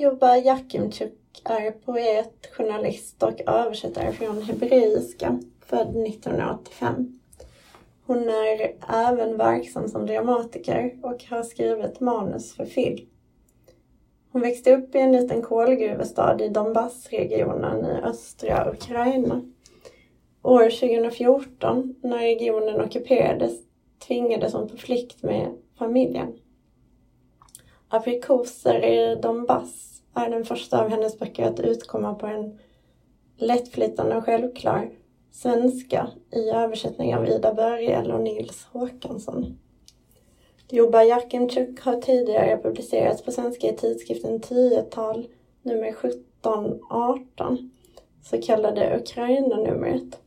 jobbar Jakimchuk är poet, journalist och översättare från hebreiska, född 1985. Hon är även verksam som dramatiker och har skrivit manus för film. Hon växte upp i en liten kolgruvestad i Donbassregionen i östra Ukraina. År 2014, när regionen ockuperades, tvingades hon på flykt med familjen. Aprikoser i Donbass är den första av hennes böcker att utkomma på en lättflytande och självklar svenska i översättning av Ida Börjel och Nils Håkansson. Juba Jakimchuk har tidigare publicerats på svenska i tidskriften Tiotal nummer 1718, så kallade Ukraina-numret.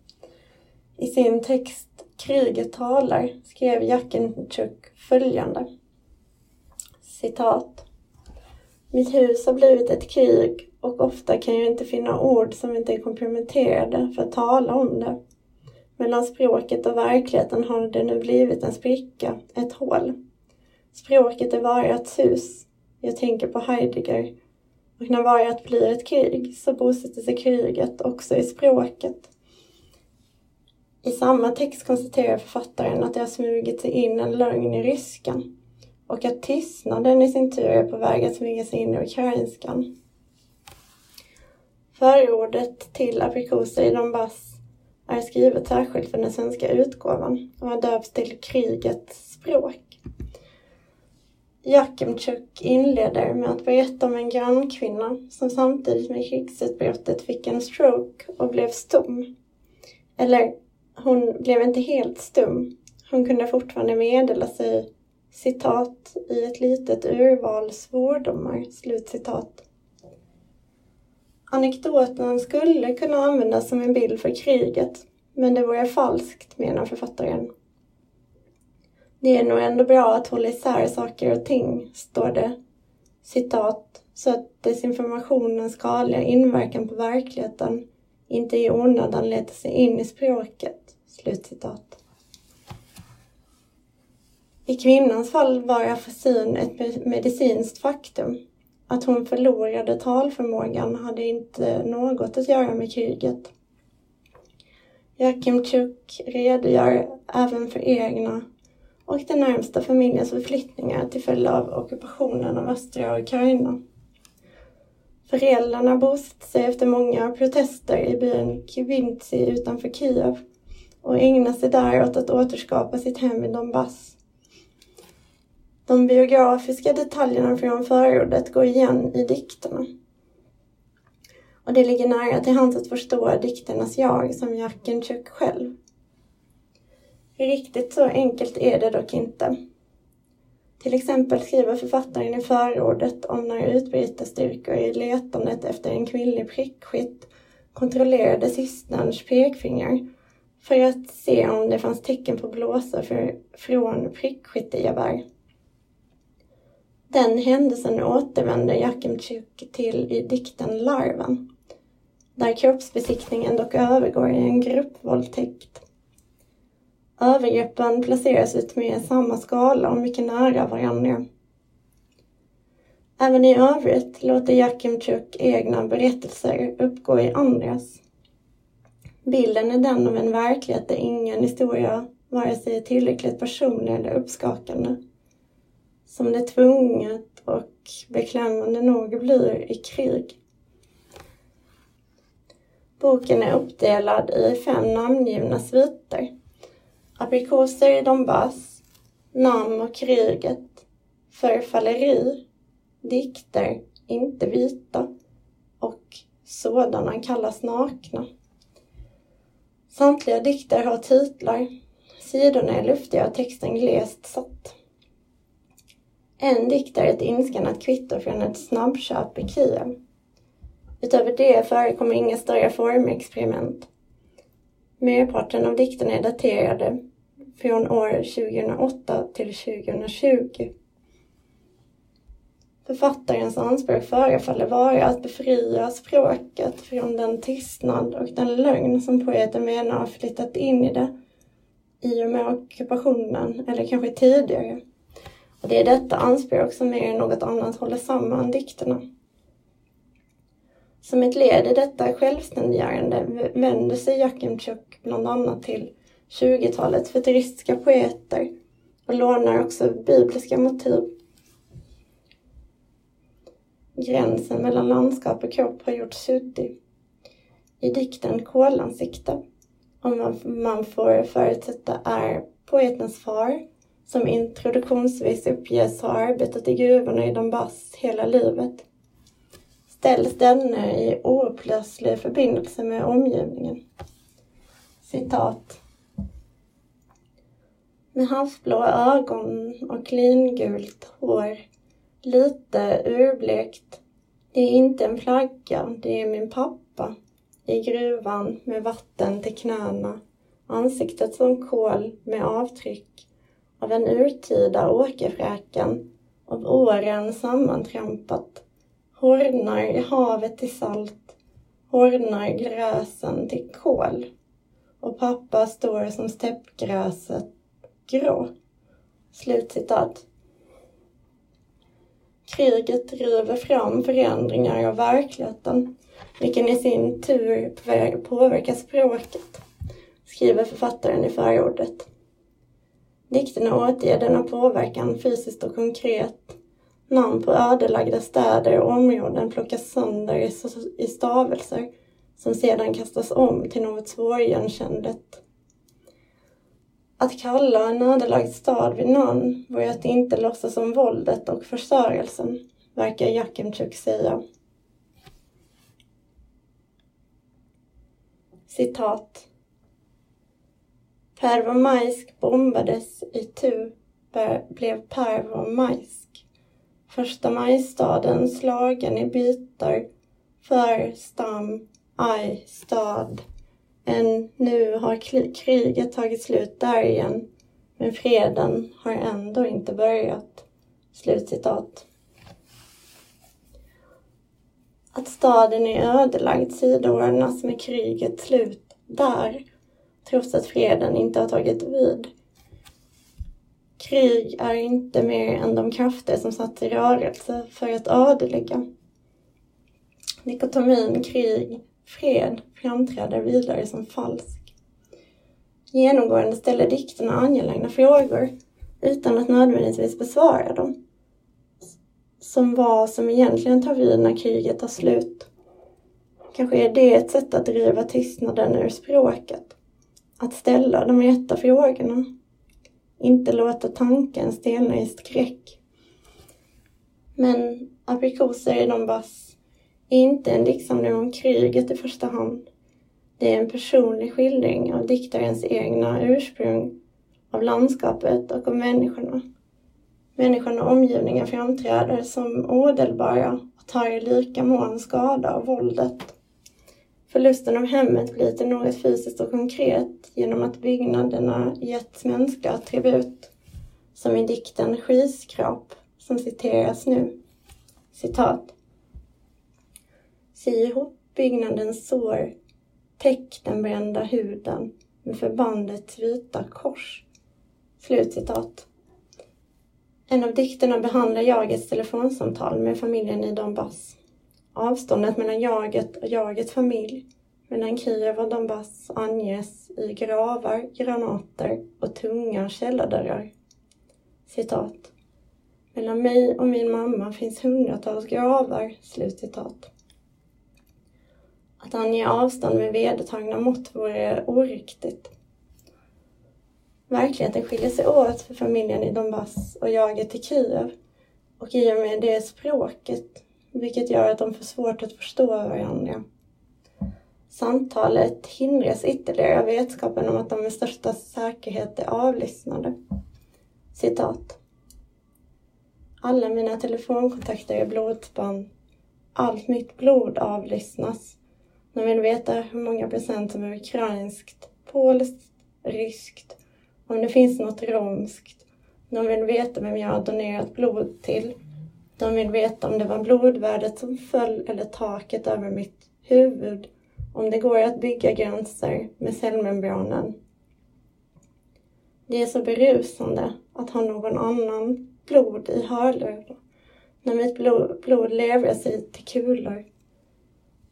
I sin text Kriget talar skrev Jakimchuk följande. Citat. Mitt hus har blivit ett krig och ofta kan jag inte finna ord som inte är komprimenterade för att tala om det. Mellan språket och verkligheten har det nu blivit en spricka, ett hål. Språket är vargats hus. Jag tänker på Heidegger. Och när vargat blir ett krig så bosätter sig kriget också i språket. I samma text konstaterar författaren att det har smugit sig in en lögn i ryskan och att tystnaden i sin tur är på väg att smyga sig in i ukrainskan. Förordet till Aprikoser i Donbass är skrivet särskilt för den svenska utgåvan och har döpts till Krigets språk. Jakimchuk inleder med att berätta om en grannkvinna som samtidigt med krigsutbrottet fick en stroke och blev stum. Eller, hon blev inte helt stum. Hon kunde fortfarande meddela sig citat i ett litet urval svordomar. Slutcitat. Anekdoten skulle kunna användas som en bild för kriget, men det vore falskt, menar författaren. Det är nog ändå bra att hålla isär saker och ting, står det, citat, så att desinformationens skadliga inverkan på verkligheten inte i onödan letar sig in i språket. Slutcitat. I kvinnans fall var afasin ett medicinskt faktum. Att hon förlorade talförmågan hade inte något att göra med kriget. Jakimchuk redogör även för egna och den närmsta familjens förflyttningar till följd av ockupationen av östra Ukraina. Föräldrarna bosatte sig efter många protester i byn Kivintsi utanför Kiev och ägnade sig där åt att återskapa sitt hem i Donbass. De biografiska detaljerna från förordet går igen i dikterna. Och det ligger nära till hands att förstå dikternas jag som Jakenchuk själv. Riktigt så enkelt är det dock inte. Till exempel skriver författaren i förordet om när utbrytarstyrkor i letandet efter en kvinnlig prickskytt kontrollerade systerns pekfingrar för att se om det fanns tecken på blåsor för, från prickskyttegevär. Den händelsen återvänder Jakimchuk till i dikten Larven, där kroppsbesiktningen dock övergår i en gruppvåldtäkt. Övergreppen placeras ut med samma skala och mycket nära varandra. Även i övrigt låter Jakimchuk egna berättelser uppgå i andras. Bilden är den av en verklighet där ingen historia vare sig är tillräckligt personlig eller uppskakande som det tvunget och beklämmande nog blir i krig. Boken är uppdelad i fem namngivna sviter. Aprikoser i Donbass, Namn och kriget, Förfalleri, Dikter, inte vita och Sådana kallas nakna. Samtliga dikter har titlar. Sidorna är luftiga och texten glest satt. En dikt är ett inskannat kvitto från ett snabbköp i Kiev. Utöver det förekommer inga större formexperiment. Merparten av dikterna är daterade från år 2008 till 2020. Författarens anspråk förefaller vara att befria språket från den tystnad och den lögn som poeten menar har flyttat in i det i och med ockupationen, eller kanske tidigare. Och det är detta anspråk som mer än något annat håller samman dikterna. Som ett led i detta självständiggörande vänder sig Jakimtjuk bland annat till 20-talets futuristiska poeter och lånar också bibliska motiv. Gränsen mellan landskap och kropp har gjorts suddig. I dikten Kolansikte, om man får förutsätta är poetens far, som introduktionsvis uppges ha arbetat i gruvorna i Donbass hela livet, ställs denne i oupplöslig förbindelse med omgivningen. Citat. Med havsblå ögon och klingult hår, lite urblekt. Det är inte en flagga, det är min pappa. I gruvan med vatten till knäna, ansiktet som kol med avtryck av en urtida åkerfräken, av åren sammantrampat, hårdnar i havet till salt, hårdnar gräsen till kol. Och pappa står som steppgräset grå. Slutcitat. Kriget driver fram förändringar av verkligheten, vilken i sin tur påverkar språket, skriver författaren i förordet. Dikterna återger denna påverkan fysiskt och konkret. Namn på ödelagda städer och områden plockas sönder i stavelser som sedan kastas om till något svårigenkännligt. Att kalla en ödelagd stad vid namn var ju att inte låtsas om våldet och förstörelsen, verkar Jakimtjuk säga. Citat. Pervomajsk bombades i tu blev Pervomajsk. Första majstaden slagen i bitar för stam, aj, stad. Än nu har kriget tagit slut där igen, men freden har ändå inte börjat. Slutcitat. Att staden är ödelagd sidoordnas med krigets slut där, trots att freden inte har tagit vid. Krig är inte mer än de krafter som satts i rörelse för att ödelägga. Dikotomin krig, fred framträder vidare som falsk. Genomgående ställer dikterna angelägna frågor utan att nödvändigtvis besvara dem. Som vad som egentligen tar vid när kriget tar slut. Kanske är det ett sätt att driva tystnaden ur språket. Att ställa de rätta frågorna. Inte låta tanken stelna i skräck. Men aprikoser i Donbass är inte en diktsamling om kriget i första hand. Det är en personlig skildring av diktarens egna ursprung, av landskapet och av människorna. Människorna och omgivningen framträder som odelbara och tar i lika mån skada av våldet. Förlusten av hemmet blir till något fysiskt och konkret genom att byggnaderna getts mänskliga attribut, som i dikten Skyskrap, som citeras nu. Citat. Sy ihop byggnadens sår, täck den brända huden med förbandets vita kors. Slutcitat. En av dikterna behandlar jagets telefonsamtal med familjen i Donbass. Avståndet mellan jaget och jagets familj, mellan Kiev och Donbass anges i gravar, granater och tunga källardörrar. Citat. Mellan mig och min mamma finns hundratals gravar. Slutcitat. Att ange avstånd med vedertagna mått vore oriktigt. Verkligheten skiljer sig åt för familjen i Donbass och jaget i Kiev och i och med det språket, vilket gör att de får svårt att förstå varandra. Samtalet hindras ytterligare av vetskapen om att de med största säkerhet är avlyssnade. Citat. Alla mina telefonkontakter är blodsband. Allt mitt blod avlyssnas. De vill veta hur många procent som är ukrainskt, polskt, ryskt, om det finns något romskt. De vill veta vem jag har donerat blod till. De vill veta om det var blodvärdet som föll eller taket över mitt huvud. Om det går att bygga gränser med cellmembranen. Det är så berusande att ha någon annan blod i hörlurar. När mitt blod, blod lever sig till kulor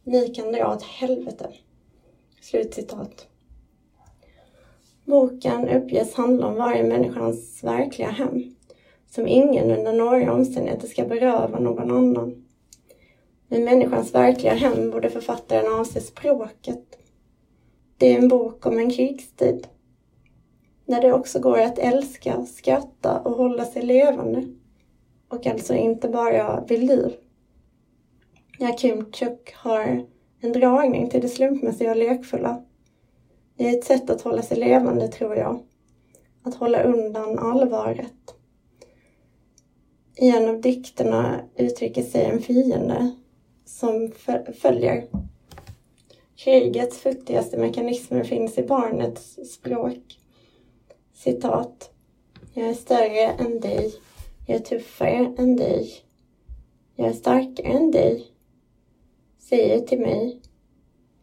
Ni kan dra åt helvete. Slutcitat. Boken uppges handla om varje människans verkliga hem, som ingen under några omständigheter ska beröva någon annan. Med människans verkliga hem borde författaren avse språket. Det är en bok om en krigstid, när det också går att älska, skratta och hålla sig levande. Och alltså inte bara vid liv. Chuk har en dragning till det slumpmässiga och lekfulla. Det är ett sätt att hålla sig levande, tror jag. Att hålla undan allvaret. I en av dikterna uttrycker sig en fiende som följer. Krigets futtigaste mekanismer finns i barnets språk. Citat. Jag är större än dig. Jag är tuffare än dig. Jag är starkare än dig. Säger till mig.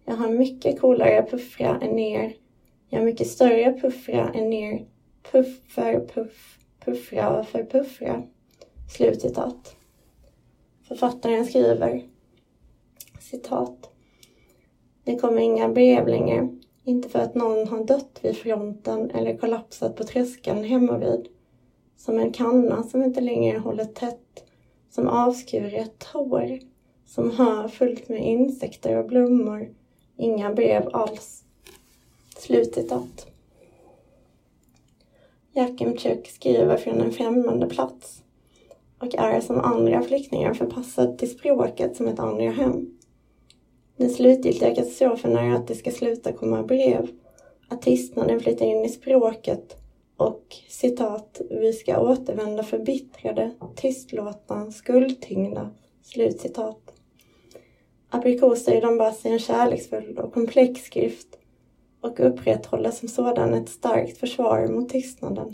Jag har mycket coolare puffra än er. Jag har mycket större puffra än er. Puff för puff. Puffra för puffra. Slutcitat. Författaren skriver citat. Det kommer inga brev längre. Inte för att någon har dött vid fronten eller kollapsat på tröskeln hemmavid. Som en kanna som inte längre håller tätt. Som avskuret hår. Som hör fullt med insekter och blommor. Inga brev alls. Slutcitat. Jakimchuk skriver från en främmande plats och är som andra flyktingar förpassad till språket som ett andra hem. Den slutgiltiga katastrofen är att det ska sluta komma brev, att tystnaden flyttar in i språket och citat, vi ska återvända förbittrade, tystlåtna, skuldtyngda. Slutcitat. Aprikoser i Donbass är en kärleksfull och komplex skrift och upprätthåller som sådan ett starkt försvar mot tystnaden.